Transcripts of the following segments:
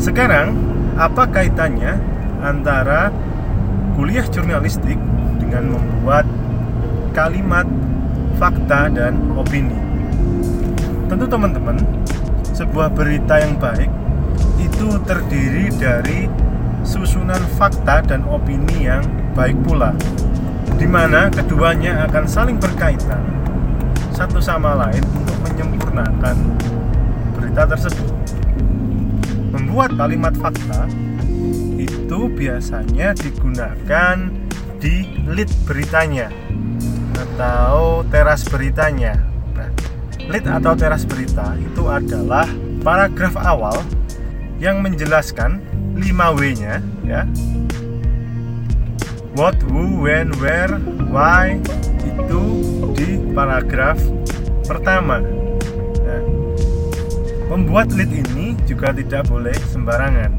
sekarang apa kaitannya antara kuliah jurnalistik dengan membuat kalimat fakta dan opini tentu teman-teman sebuah berita yang baik itu terdiri dari susunan fakta dan opini yang baik pula di mana keduanya akan saling berkaitan satu sama lain untuk menyempurnakan berita tersebut. Membuat kalimat fakta itu biasanya digunakan di lead beritanya atau teras beritanya. Nah, lead atau teras berita itu adalah paragraf awal yang menjelaskan 5W-nya ya what, who, when, where, why itu di paragraf pertama. Nah, membuat lead ini juga tidak boleh sembarangan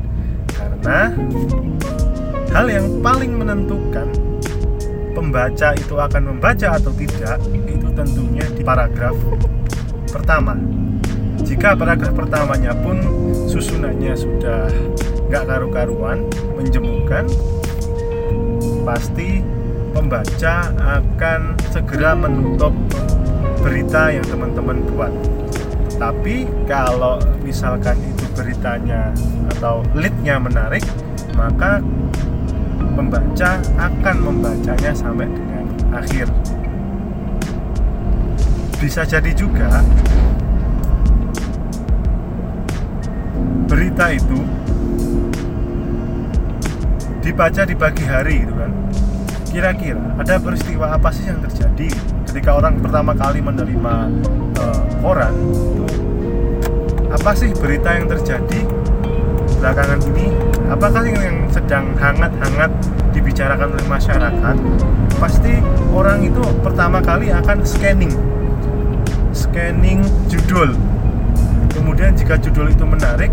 karena hal yang paling menentukan pembaca itu akan membaca atau tidak itu tentunya di paragraf pertama. Jika paragraf pertamanya pun susunannya sudah nggak karu-karuan, menjemukan, pasti pembaca akan segera menutup berita yang teman-teman buat. Tapi kalau misalkan itu beritanya atau leadnya menarik, maka pembaca akan membacanya sampai dengan akhir. Bisa jadi juga berita itu dibaca di pagi hari gitu kan kira-kira ada peristiwa apa sih yang terjadi ketika orang pertama kali menerima uh, koran itu apa sih berita yang terjadi belakangan ini apakah yang sedang hangat-hangat dibicarakan oleh masyarakat pasti orang itu pertama kali akan scanning scanning judul kemudian jika judul itu menarik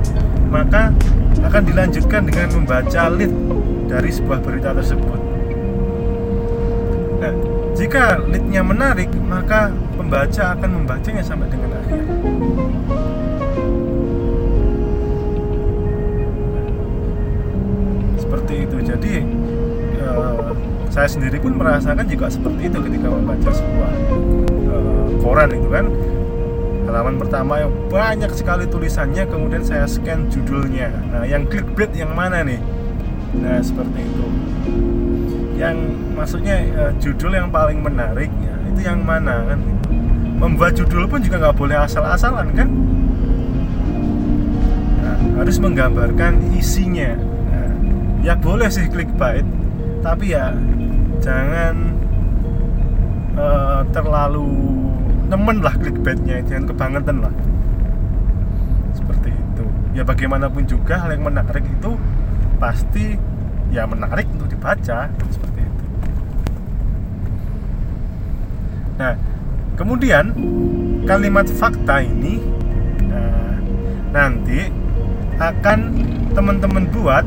maka akan dilanjutkan dengan membaca lead dari sebuah berita tersebut. Nah, jika leadnya menarik, maka pembaca akan membacanya sampai dengan akhir. Seperti itu. Jadi uh, saya sendiri pun merasakan juga seperti itu ketika membaca sebuah uh, koran itu kan. Halaman pertama yang banyak sekali tulisannya kemudian saya scan judulnya. Nah yang clickbait yang mana nih? Nah seperti itu. Yang maksudnya uh, judul yang paling menarik ya itu yang mana kan? Membuat judul pun juga nggak boleh asal-asalan kan? Nah, harus menggambarkan isinya ya boleh sih clickbait tapi ya jangan uh, terlalu nemen lah clickbaitnya jangan kebangetan lah seperti itu ya bagaimanapun juga hal yang menarik itu pasti ya menarik untuk dibaca seperti itu. Nah, kemudian kalimat fakta ini nah, nanti akan teman-teman buat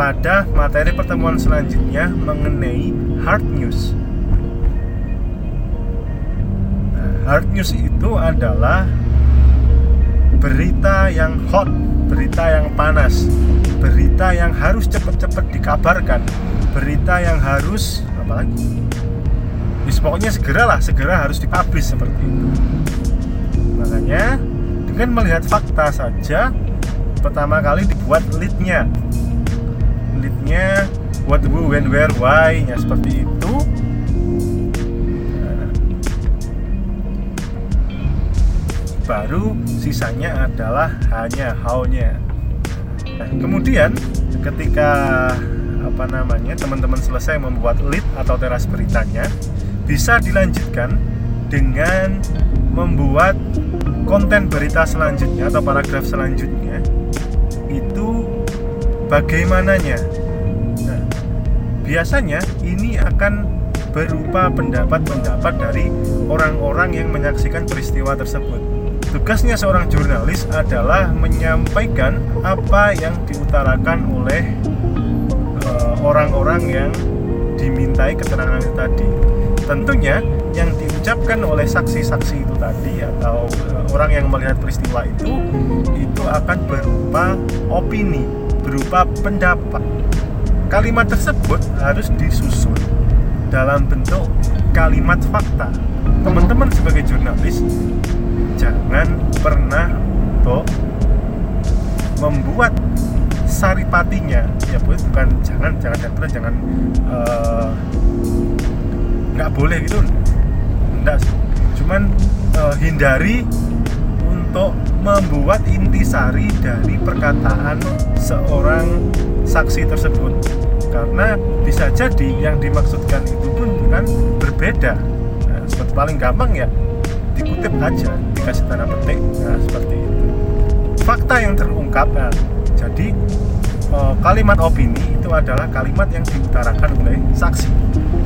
pada materi pertemuan selanjutnya mengenai hard news. Nah, hard news itu adalah berita yang hot, berita yang panas, berita yang harus cepat-cepat dikabarkan, berita yang harus apa lagi? Ya, pokoknya segera lah, segera harus dipublish seperti itu. Makanya dengan melihat fakta saja, pertama kali dibuat leadnya, leadnya what, who, when, where, why, nya seperti itu. Baru sisanya adalah hanya how-nya. Nah, kemudian ketika apa namanya teman-teman selesai membuat lead atau teras beritanya, bisa dilanjutkan dengan membuat konten berita selanjutnya atau paragraf selanjutnya bagaimananya. Nah, biasanya ini akan berupa pendapat-pendapat dari orang-orang yang menyaksikan peristiwa tersebut tugasnya seorang jurnalis adalah menyampaikan apa yang diutarakan oleh uh, orang-orang yang dimintai keterangan tadi. Tentunya yang di, diucapkan oleh saksi-saksi itu tadi atau uh, orang yang melihat peristiwa itu itu akan berupa opini, berupa pendapat. Kalimat tersebut harus disusun dalam bentuk kalimat fakta. Teman-teman sebagai jurnalis jangan pernah untuk membuat saripatinya ya bukan jangan jangan jangan jangan uh, nggak boleh gitu enggak cuman uh, hindari untuk membuat intisari dari perkataan seorang saksi tersebut. Karena bisa jadi yang dimaksudkan itu pun kan berbeda. Nah, seperti paling gampang ya dikutip aja dikasih tanda petik. Nah, seperti itu. Fakta yang terungkap nah, jadi uh, kalimat opini itu adalah kalimat yang diutarakan oleh saksi.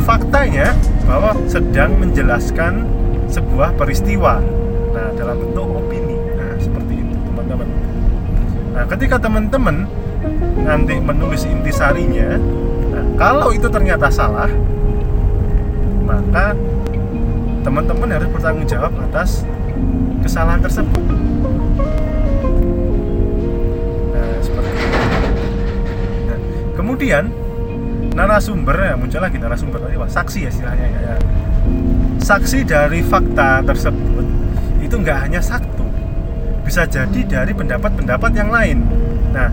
Faktanya bahwa sedang menjelaskan sebuah peristiwa. Nah dalam bentuk nah ketika teman-teman nanti menulis intisarinya nah kalau itu ternyata salah maka teman-teman harus bertanggung jawab atas kesalahan tersebut. Nah seperti itu. Nah, kemudian narasumber ya muncul lagi narasumber tadi pak. Saksi ya istilahnya ya, ya. saksi dari fakta tersebut itu nggak hanya satu bisa jadi dari pendapat-pendapat yang lain. Nah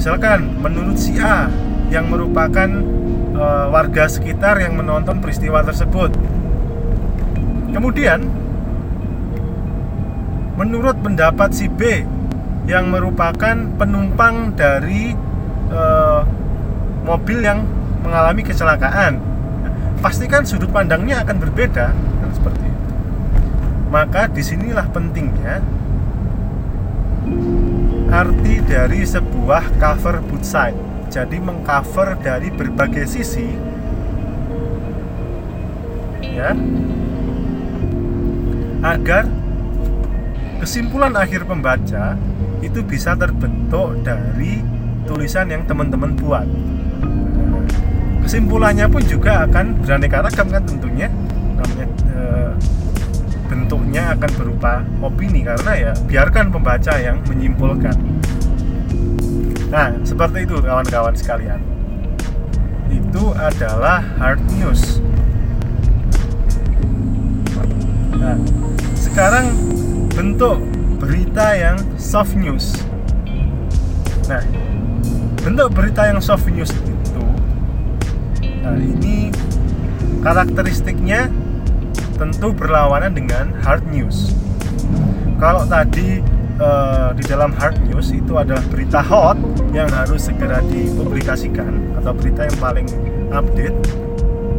misalkan menurut si A yang merupakan e, warga sekitar yang menonton peristiwa tersebut. Kemudian menurut pendapat si B yang merupakan penumpang dari e, mobil yang mengalami kecelakaan. Pastikan sudut pandangnya akan berbeda kan seperti maka di sinilah pentingnya arti dari sebuah cover boot side. Jadi mengcover dari berbagai sisi. Ya. Agar kesimpulan akhir pembaca itu bisa terbentuk dari tulisan yang teman-teman buat. Kesimpulannya pun juga akan beraneka ragam kan tentunya. Namanya e, bentuknya akan berupa opini karena ya biarkan pembaca yang menyimpulkan. Nah seperti itu kawan-kawan sekalian. Itu adalah hard news. Nah sekarang bentuk berita yang soft news. Nah bentuk berita yang soft news Nah, ini karakteristiknya tentu berlawanan dengan hard news. Kalau tadi uh, di dalam hard news itu adalah berita hot yang harus segera dipublikasikan atau berita yang paling update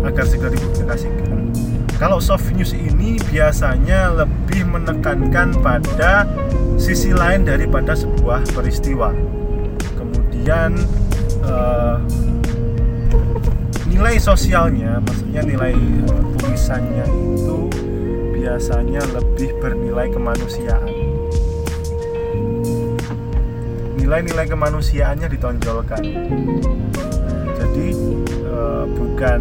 agar segera dipublikasikan. Kalau soft news ini biasanya lebih menekankan pada sisi lain daripada sebuah peristiwa. Kemudian uh, nilai sosialnya maksudnya nilai uh, tulisannya itu biasanya lebih bernilai kemanusiaan. Nilai-nilai kemanusiaannya ditonjolkan. Jadi uh, bukan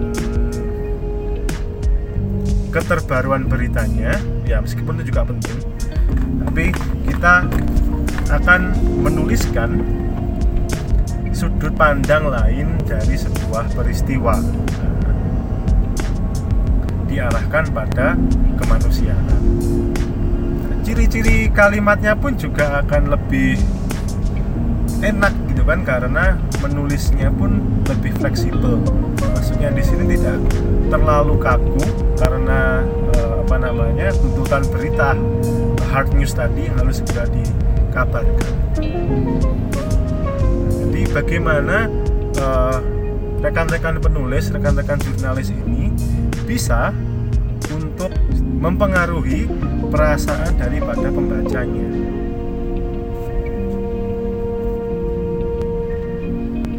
keterbaruan beritanya ya meskipun itu juga penting tapi kita akan menuliskan sudut pandang lain dari sebuah peristiwa. Diarahkan pada kemanusiaan. Ciri-ciri kalimatnya pun juga akan lebih enak gitu kan karena menulisnya pun lebih fleksibel. Maksudnya di sini tidak terlalu kaku karena eh, apa namanya tuntutan berita. Hard news tadi yang harus segera dikabarkan bagaimana eh, rekan-rekan penulis, rekan-rekan jurnalis ini bisa untuk mempengaruhi perasaan daripada pembacanya.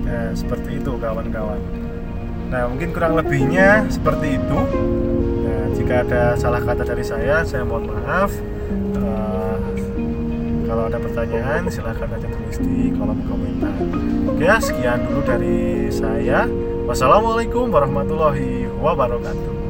Nah, seperti itu kawan-kawan. Nah, mungkin kurang lebihnya seperti itu. Nah, jika ada salah kata dari saya, saya mohon maaf. Uh, kalau ada pertanyaan silahkan aja tulis di kolom komentar. Oke sekian dulu dari saya. Wassalamualaikum warahmatullahi wabarakatuh